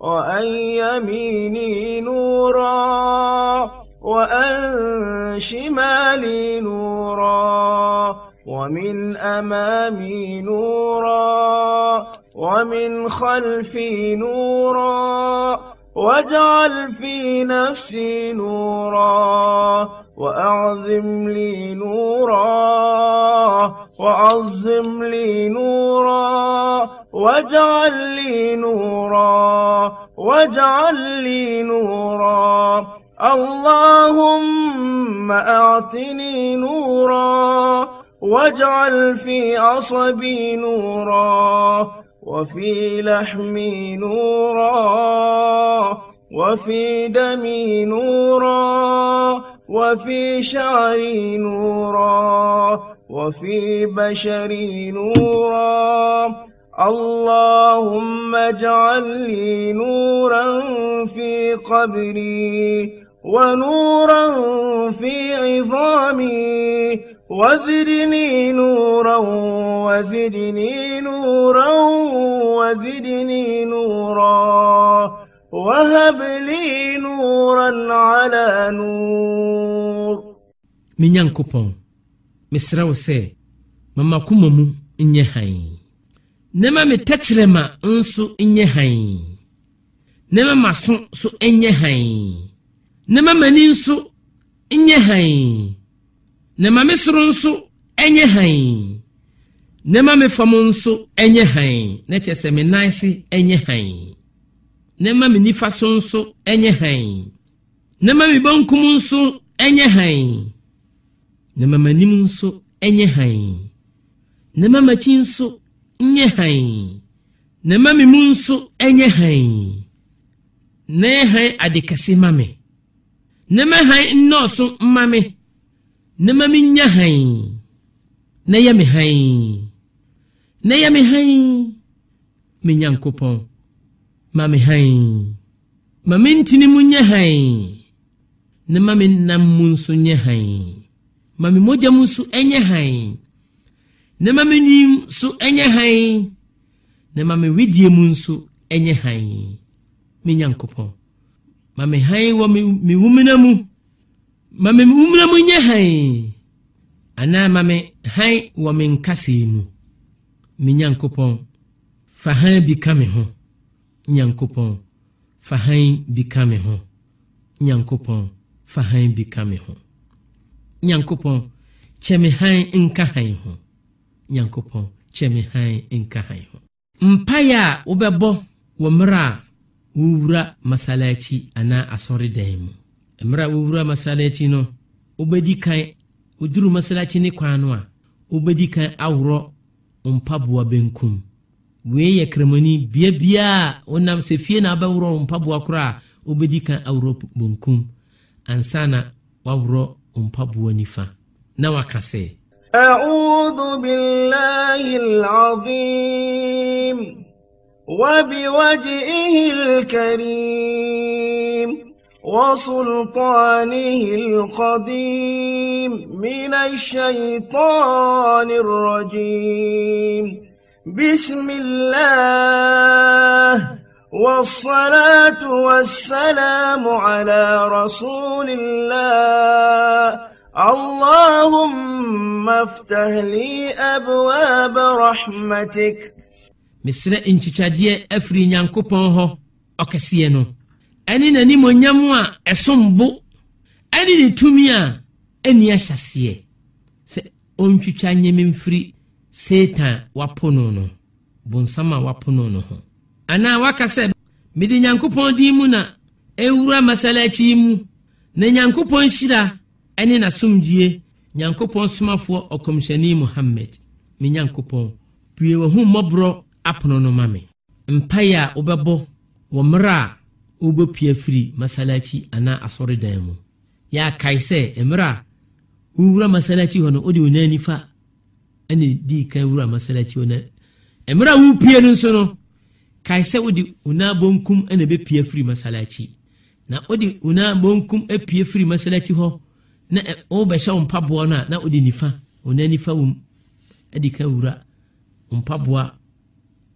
وأن يميني نورا وأن شمالي نورا ومن أمامي نورا ومن خلفي نورا واجعل في نفسي نورا وأعظم لي نورا وعظم لي نورا واجعل لي نورا واجعل لي نورا. اللهم أعطني نورا واجعل في عصبي نورا وفي لحمي نورا وفي دمي نورا وفي شعري نورا وفي بشري نورا. اللهم اجعل لي نورا في قبري ونورا في عظامي وزدني نورا وزدني نورا وزدني نورا. وهب لي نورا على نور. Me nyankopɔn mesrɛ wo sɛ mama koma mu nyɛ hann na ma me tɛkyerɛma nso nyɛ hann. Na ma maso so nyɛ hann. Na ma m'ani nso nyɛ hann. Na ma me soro nso nyɛ hann. Na ma me fam nso nyɛ hann. Na kyerɛ sɛ me nan se nyɛ hann. Na ma me nifa so nso nyɛ hann. Na ma me bankum nso nyɛ hann. Na ma m'anim nso nyɛ hann. Na ma m'akyi nso nyɛ hann na ma me mu nso nyɛ hann na hann ade kɛse ma me na ma hann nnɔɔso mma me na ma menya hann na yɛ me hann na yɛ me hann me nyankopɔn ma me hann ma mentini mu nyɛ hann na ma me nam mu nso nyɛ hann ma me mogya mu nso nyɛ hann na ma me nim so nyɛ hann. Na ma me wedie mu nso nyɛ hann. Me nyankopɔn ma me hann wɔ me wumena mu. Ma me wumena mu nyɛ hann. Anaa ma me hann wɔ me nkasɛɛ mu. Me nyankopɔn fa hann bi ka me ho. Nyankopɔn fa hann bi ka me ho. Nyankopɔn fa hann bi ka me ho. Nyankopɔn kyɛ me hann nka hann ho. Nyankopɔn kyɛ me hann nka hann ho. Mpaeɛ a wobɛbɔ wɔ mmerɛ a wowura masalaakyi anaa asɔredan mu. Mmerɛ a wowura masalaakyi no wobɛdi kan woduru masalaakyi ne kwan no a wobɛdi kan aworɔ mpaboa benkum. Wei yɛ kramani bia biaa wonam sɛ fie na wobɛworɔ mpaboa korɔ a wobɛdi kan aworɔ bonkum ansa na waworɔ mpaboa nifa. Na waka sɛ أعوذ بالله العظيم وبوجهه الكريم وسلطانه القديم من الشيطان الرجيم. بسم الله والصلاة والسلام على رسول الله. اللهم افتح لي أبواب رحمتك mesrɛ nkyitwadeɛ afiri nyankopɔn hɔ ɔkɛseɛ no ɛne n'animonyam a ɛsom bo ɛne ne tumi a ɛni ahyɛseɛ sɛ ɔntwitwa nyeme mfiri satan wapono no bonsam a wapono no ho anaa waka sɛ mede nyankopɔn din mu na ɛwura masalakyi yi mu na nyankopɔn hyira ɛne n'asomdwie nyankopɔn somafoɔ ɔkɔmhyɛne muhammad me nyankopɔn pue wahu mmɔborɔ apono no ma me. Mpaeɛ a wobɛbɔ wɔ mmerɛ a wobɛpue firi masalakyi anaa asɔredan mu. Yɛakae sɛ mmerɛ a wowura masalakyi hɔ no wode wo nan nifa ɛne dii kan wura masalakyi hɔ. Na mmerɛ a wopue no nso no kae sɛ wode wo nan bonkum ɛna bɛpue firi masalakyi. Na wode wo nan bonkum apue firi masalakyi hɔ na wobɛhyɛ wo mpaboa no a na wode nifa nan nifa wom adi ka wura mpaboa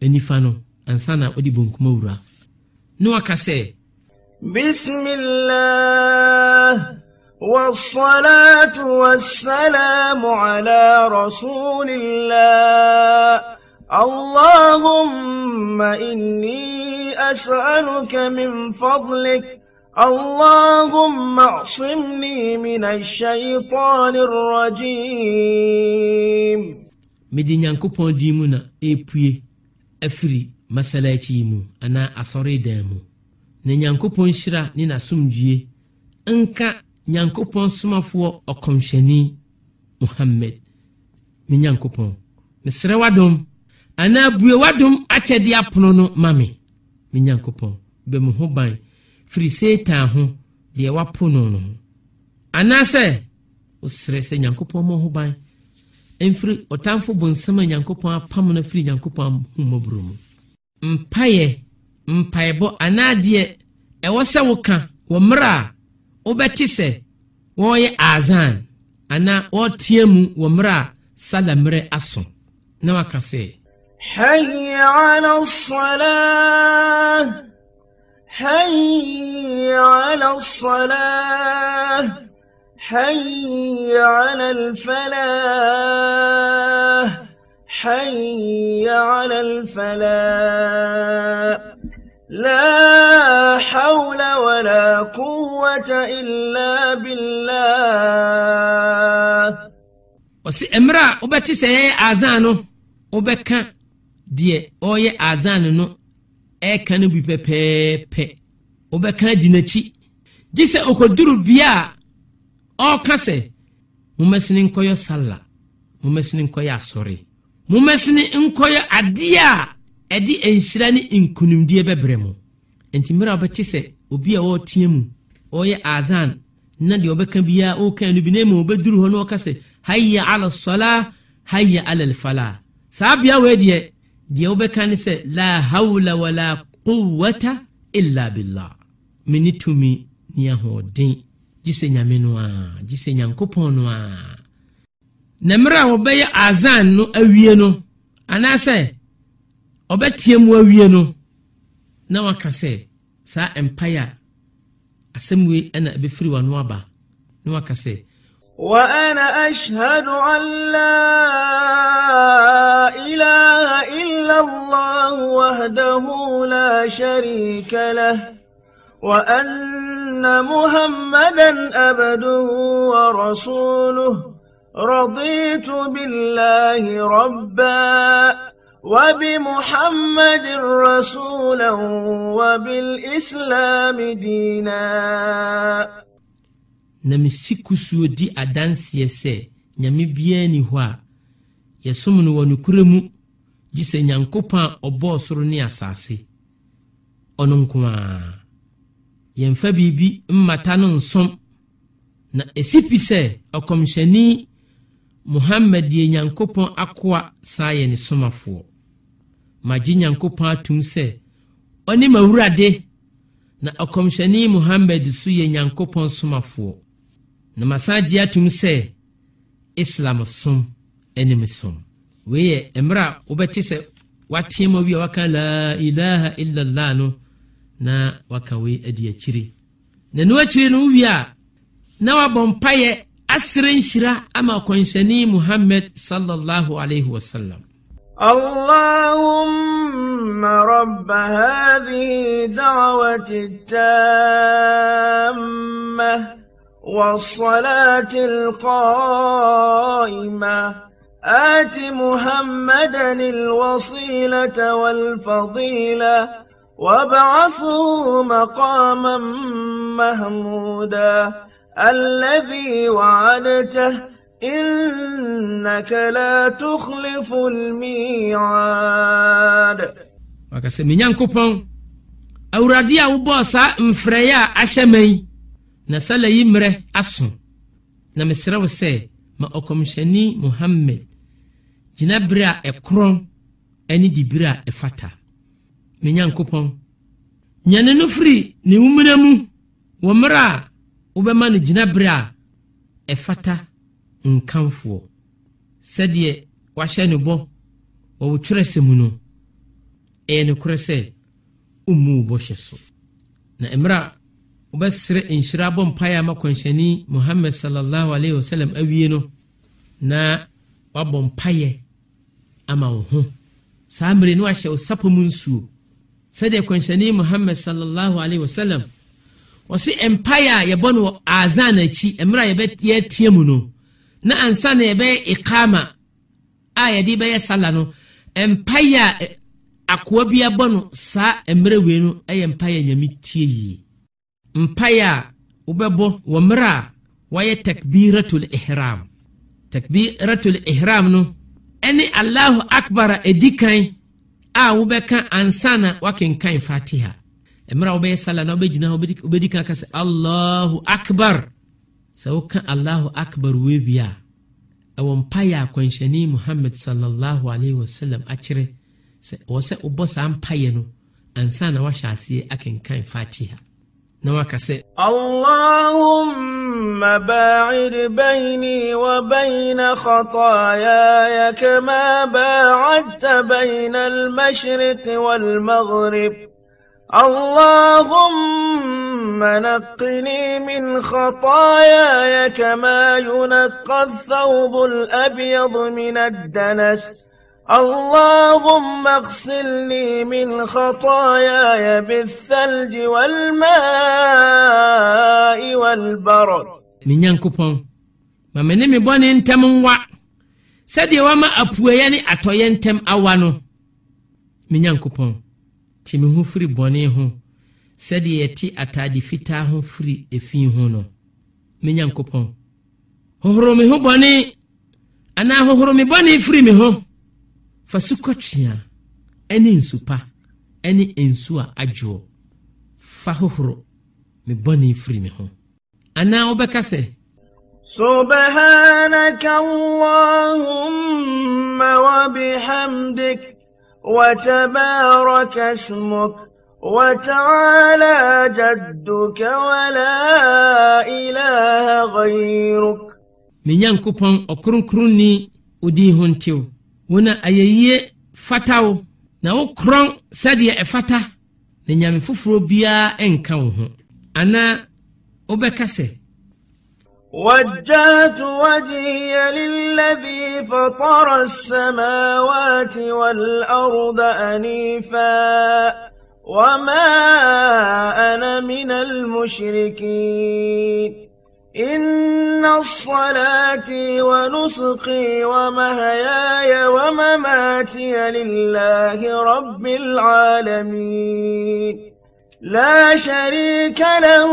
nifa no ansa na wode bonkum awura ne waka sɛ الله والصلاة والسلام على رسول الله اللهم إني أسألك من فضلك اللهم اعصمني من الشيطان الرجيم mede nyankopɔn din mu na ɛpue afiri masalaakyi yi mu anaa asɔredan mu na nyankopɔn hyira ne n'asomdwie nka nyankopɔn somafoɔ ɔkɔmhyɛni muhammad me nyankopɔn mesrɛ w'adom anaa bue w'adom akyɛde apono no ma me me nyankopɔn bɛ me ho ban firi seetan ho deɛ wapono no ho anaasɛ wosrɛ sɛ nyankopɔn ma ho ban ɛmfiri ɔtamfo bonsɛm a nyankopɔn apam no firi nyankopɔn ahomɔborɔ mu mpayɛ mpaebɔ anaa deɛ ɛwɔ sɛ woka wɔ mmerɛ a wobɛte sɛ wɔreyɛ azan anaa wɔreteɛ mu wɔ mmerɛ a sala mmerɛ aso na waka sɛ حي على الصلاة حي على الصلاة حي على الفلاح حي على الفلاح. لا حول ولا قوة إلا بالله. Ɔse mmerɛ a wobɛte sɛ yɛyɛ azan no wobɛka deɛ ɔreyɛ azan no. Ɛreka no bi pɛpɛɛpɛ wobɛka di n'akyi. Gye sɛ ɔkɔduru bia a ɔreka sɛ mommɛsene nkɔyɛ sala. Mommɛsene nkɔyɛ asɔre. Mommɛsene nkɔyɛ adeɛ a ɛde nhyira ne nkonimdie bɛbrɛ mu enti mmerɛ a wobɛte sɛ obi a wɔreteɛ mu ɔreyɛ azan na deɛ ɔbɛka biara ɔrekan no bi na mmom ɔbɛduru hɔ na ɔka sɛ hayya ala sala hayya ala alfala saa bea wei deɛ deɛ wobɛka ne sɛ la hawla wala quwwata illa billah mene tumi ne ahoɔden gye sɛ nyame no a gye sɛ nyankopɔn no a na mmerɛ a wɔbɛyɛ azan no awie no anaasɛ ɔbɛteɛ mu awie no na waka sɛ saa mpae a asɛm wei ɛna ɛbɛfiri wano aba na waka sɛ وأنا أشهد أن لا إله إلا الله وحده لا شريك له وأن محمدا عبده ورسوله. رضيت بالله ربا وبمحمد رسولا وبالإسلام دينا. Na mesi kusuo di adanseɛ sɛ nyame biara ni hɔ gye sɛ nyankopɔn a ɔbɔɔ soro ne asase. Ɔno nko a yɛmfa biribi mmata no nsom. Na ɛsi pi sɛ ɔkɔmhyɛni muhammad yɛ nyankopɔn akoa saa yɛ ne somafoɔ. Magye nyankopɔn atom sɛ ɔne mawurade. Na ɔkɔmhyɛni muhammad so yɛ nyankopɔn somafoɔ. Na masan gye atom sɛ islam som anim som wei yɛ mmerɛ a wobɛte sɛ wateɛ ma wi a waka la ilaha illallah no na waka wei adi akyiri na ne wakyiri no wowie a na wabɔ mpayɛ asere nhyira ama ɔkɔnhyɛne muhammad sallallahu alaihi wasallam اللهم رب هذه دعوة التامة والصلاة القائمة آت محمدا الوصيلة والفضيلة وابعثه مقاما محمودا الذي وعدته إنك لا تخلف الميعاد waka sɛ me nyankopɔn awurade a wobɔɔ saa mfrɛeɛ a ahyɛ ma yi na sala yi mmerɛ aso na mesrɛ wo sɛ ma ɔkɔmhyɛni muhammad gyina bere a ɛkorɔn ne dibere a ɛfata. Me nyankopɔn nyane no firi ne wumena mu wɔ mmerɛ a wobɛma no gyina bere a ɛfata nkamfoɔ sɛdeɛ wahyɛ no bɔ wɔ wo twerɛsɛ mu no ɛyɛ nokorɛ sɛ wommu wo bɔhyɛ so. Na mmerɛ a wobɛserɛ nhyira bɔ mpaeɛ ama kwanhyɛni muhammad sallallahu alaihi wasallam awie no na wabɔ mpaeɛ ama wo ho. Saa mmere no wahyɛ wo sapɔ mu nsuo. Sɛdeɛ kwanhyɛni muhammad sallallahu alaihi wasallam wɔse mpaeɛ a yɛbɔ no wɔ azan akyi mmerɛ a yɛteɛ mu no na ansa na yɛbɛyɛ ikama a yɛde bɛyɛ sala no mpaeɛ a akoa bi abɔ no saa mmerɛ wei no yɛ mpaeɛ a nyame tie yie. Mpaeɛ a wobɛbɔ wɔ mmerɛ a wɔyɛ takbiratul ihram. Takbiratul ihram no ɛne allahu akbar a ɛdi kan a wobɛka ansa na wakenkan fatiha. Mmerɛ a wobɛyɛ sala na wobɛgyina wobɛdi kan ka sɛ allahu akbar. Sɛ woka allahu akbar wei wie a ɛwɔ mpaeɛ a kwanhyɛne muhammad sallallahu alaihi wasallam akyerɛ sɛ ɛwɔ sɛ wobɔ saa mpaeɛ no ansa na wahyɛ aseɛ akenkan fatiha. Na waka sɛ allahumma مباعد بيني وبين خطاياي كما باعدت بين المشرق والمغرب. اللهم نقني من خطاياي كما ينقى الثوب الأبيض من الدنس. اللهم اغسلني من خطاياي بالثلج والماء والبرد. من ينكبون ما من يبون ينتم وا سدي وما أبوياني أتو ينتم أوانو من ينكبون تيمه فري بوني هون سدي يتي أتادي فتا هون فري إفين هونو من ينكبون هو هرمي هون بوني أنا هو هرمي بوني فري مي هون fa sukɔtwea ne nsupa ne nsu a adwoɔ fa hohoro me bɔne firi me ho anaa wobɛka sɛ سبحانك اللهم وبحمدك وتبارك اسمك وتعالى جدك ولا إله غيرك me nyankopɔn ɔkronkronni odi ho ntew wo na ayɛyie fata wo na wo korɔn sɛdeɛ ɛfata na nyame foforɔ biara ɛnka wo ho anaa wobɛka sɛ وجهت وجهي للذي فطر السماوات والأرض أنيفا وما أنا من المشركين إن الصلاة ونسقي ومهياي ومماتي لله رب العالمين. لا شريك له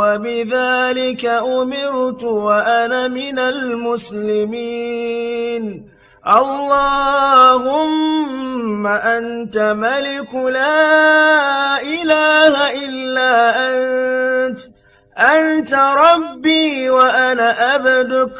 وبذلك أمرت وأنا من المسلمين. اللهم أنت ملك لا إله إلا أنت. أنت ربي وأنا أبدك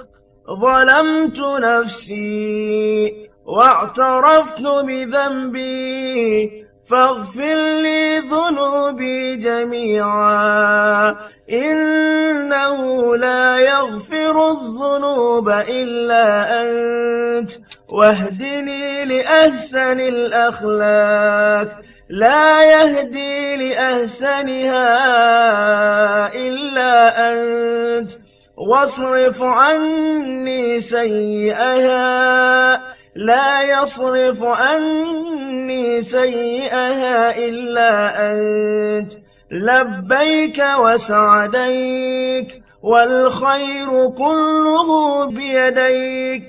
ظلمت نفسي واعترفت بذنبي فاغفر لي ذنوبي جميعا إنه لا يغفر الذنوب إلا أنت واهدني لأحسن الأخلاق. لا يهدي لأحسنها إلا أنت. واصرف عني سيئها. لا يصرف عني سيئها إلا أنت. لبيك وسعديك. والخير كله بيديك.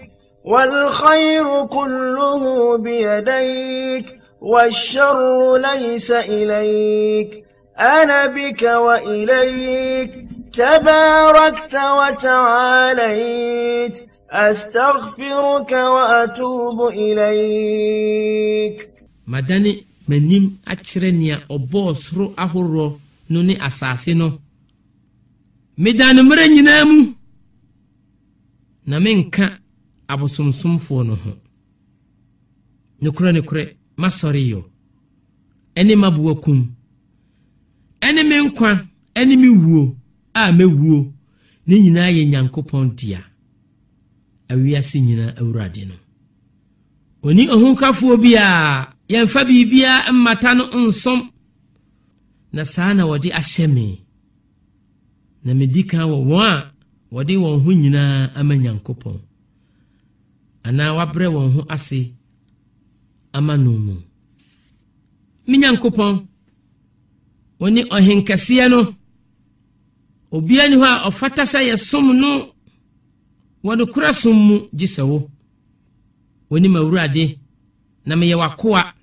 والخير كله بيديك. والشر ليس إليك. أنا بك وإليك. تباركت وتعاليت. أستغفرك وأتوب إليك. مدني منيم أترنيا أبوس رو أهورو نوني أساسينو مدان مرني نامو نامين كا أبو سمسم فونو نكرا نكرا masɔre yɔ. Ɛne maboa kum. Ɛne me nkwa ɛne me wuo a mɛwuo ne nyinaa yɛ nyankopɔn dea. Awiase nyinaa awurade no. Ɔni ɔhokafoɔ bi a yɛmfa biribiara mmata no nsom. Na saa na wɔde ahyɛ me. Na medi kan wɔ wɔn a wɔde wɔn ho nyinaa ama nyankopɔn. Anaa wabrɛ wɔn ho ase. Ama mu. Me nyankopɔn wo ne ɔhenkɛseɛ no obiara ni hɔ a ɔfata sɛ yɛsom no wɔde kora som mu gye sɛ wo. W'anim awurade na meyɛ w'akoa.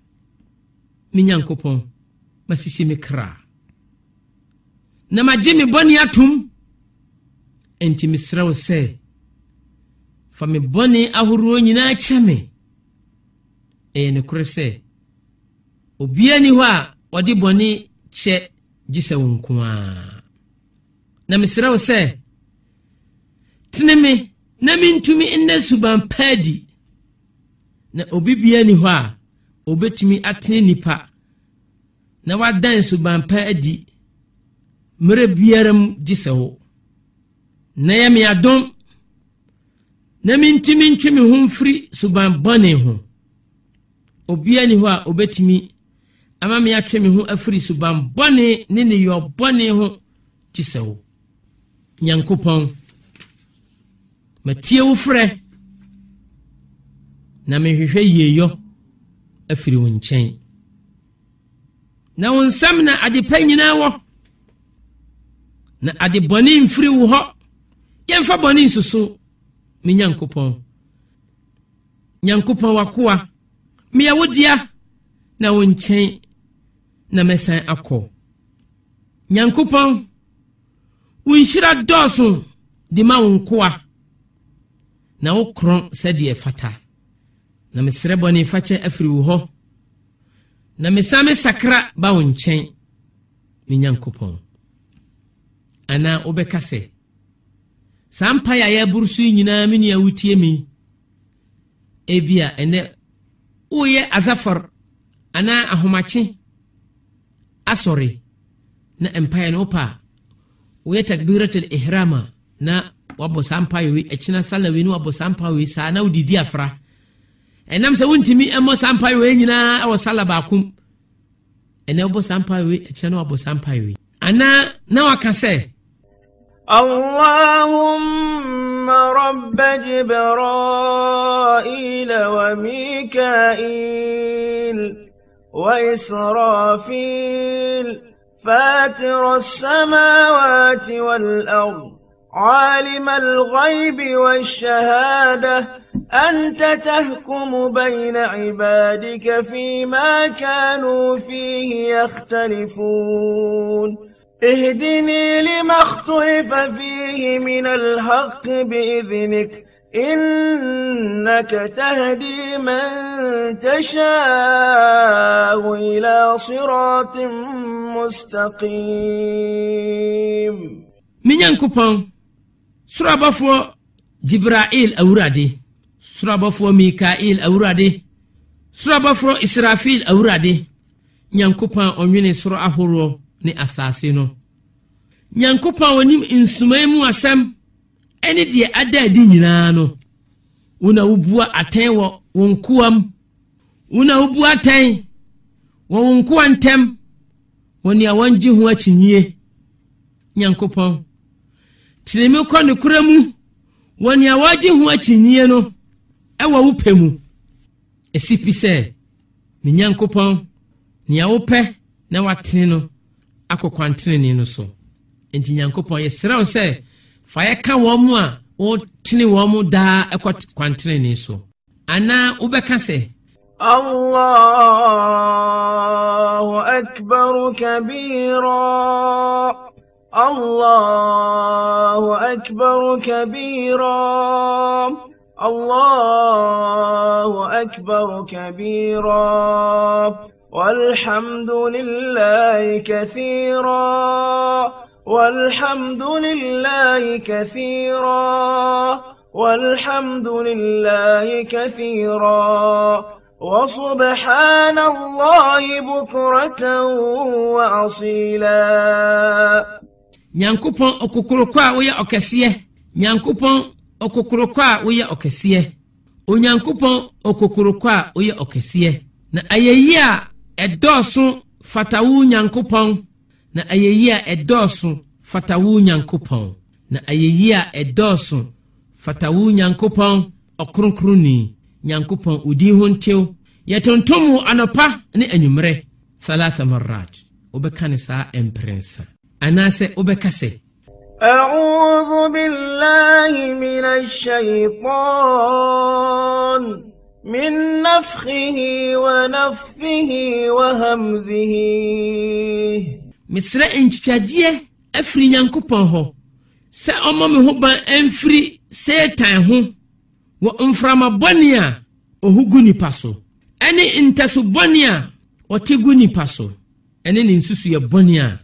Me nyankopɔn masisi me kra. Na magye me bɔne atom enti mesrɛ wo sɛ fa me bɔne ahoroɔ nyinaa kyɛ me ɛyɛ nokorɛ sɛ obia ni hɔ a ɔde bɔne kyɛ gye sɛ wo nko aa na mesrɛ wo sɛ tene me na mentumi nnɛ suban paadi na obi bia ni hɔ a obɛtumi atene nipa na wadan suban pa adi. Mmerɛ biara mu gye sɛ wo. Na yɛ me adom. Na mentumi ntwe me ho mfiri suban bɔne ho obia ni hɔ a obɛtumi ama me atwe me ho afiri suban bɔne ne neyɛ bɔne ho gye sɛ wo. Nyankopɔn matie wo frɛ na mehwehwɛ yieyɔ afiri wo nkyɛn. Na wo nsɛm na ade pa nyinaa wɔ. Na ade bɔne mfiri wo hɔ. Yɛmfa bɔne nsuso me nyankopɔn. Nyankopɔn wakoa meyɛ wo dea na wo nkyɛn na mɛsan akɔ. Nyankopɔn wo nhyira dɔɔso de ma wo nkoa na wo korɔn sɛdeɛ fata. Na mesrɛ bɔne fakyɛ afiri wo hɔ. Na mesan me sakra ba wo nkyɛn me nyankopɔn. Anaa wobɛka sɛ saa mpaeɛ a yɛaboro so yi nyinaa me nua wotie mi ebia ɛnɛ woyɛ azafar anaa ahomakye. Asɔre. Na mpaeɛ no wopɛ a woyɛ takbiratal ihram a na wabɔ saa mpaeɛ wei akyina sala wei ne wabɔ saa mpaeɛ wei saa na wodidi afra. Ɛnam sɛ wontumi mmɔ saa mpaeɛ wei nyinaa ɛwɔ sala baakom ɛnɛ wobɔ saa mpaeɛ wei akyina na wabɔ saa mpaeɛ wei. Anaa na waka sɛ اللهم رب جبرائيل وميكائيل وإسرافيل فاتر السماوات والأرض عالم الغيب والشهادة أنت تحكم بين عبادك فيما كانوا فيه يختلفون اهدني لما اختلف فيه من الحق بإذنك إنك تهدي من تشاء إلى صراط مستقيم. من كوبون سرابا فو جبرائيل أورادي سرابا فو ميكائيل أورادي سرابا فو إسرافيل أورادي نيان كوبون أميني سرو أهورو ne asase no. Nyankopɔn a wɔnim nsuman mu asɛm ne deɛ ada adi nyinaa no wo na wobua atɛn wɔ wo nkoam. Wo na wobua atɛn wɔ wo nkoa ntɛm wɔ nea wɔngye ho akyinnyie nyankopɔn tenemi kɔ ne kora mu wɔ nea wɔagye ho akyinnyie no ɛwɔ wo pɛ mu. Ɛsi pi sɛ me nyankopɔn nea wopɛ na watene no akɔ kwantenene no so enti nyankopɔn yɛserɛ wo sɛ fa yɛka wɔn mu a wotene wɔn mu daa ɛkɔ kwantenene so anaa wobɛka sɛ الله أكبر كبيرا الله أكبر كبيرا الله أكبر كبيرا والحمد لله كثيرا والحمد لله كثيرا والحمد لله كثيرا. وسبحان الله بكرة وأصيلا. نيانكوبون أكوكروكوا ويا أكسيه نيانكوبون أكوكروكوا ويا أكسيه ونيانكوبون أكوكروكوا ويا أكسيه na ayayi a ɛdɔɔso fata wo nyankopɔn na ayɛyi a ɛdɔɔso fata wo nyankopɔn na ayɛyi a ɛdɔɔso fata wo nyankopɔn ɔkronkronni nyankopɔn odin ho ntew yɛtontom wo anɔpa ne anwummerɛ salasa marat wobɛka ne saa ɛmprɛnsa anaasɛ wobɛka sɛ أعوذ بالله من الشيطان من نفخه ونفثه وهمذه mesrɛ ntwitwagyeɛ afiri nyankopɔn hɔ sɛ ɔmmɔ me ho ban amfiri setan ho wɔ mframa bɔne a ɔho gu nipa so ɛne ntaso bɔne a ɔte gu nipa so ɛne ne nsusuyɛ bɔne a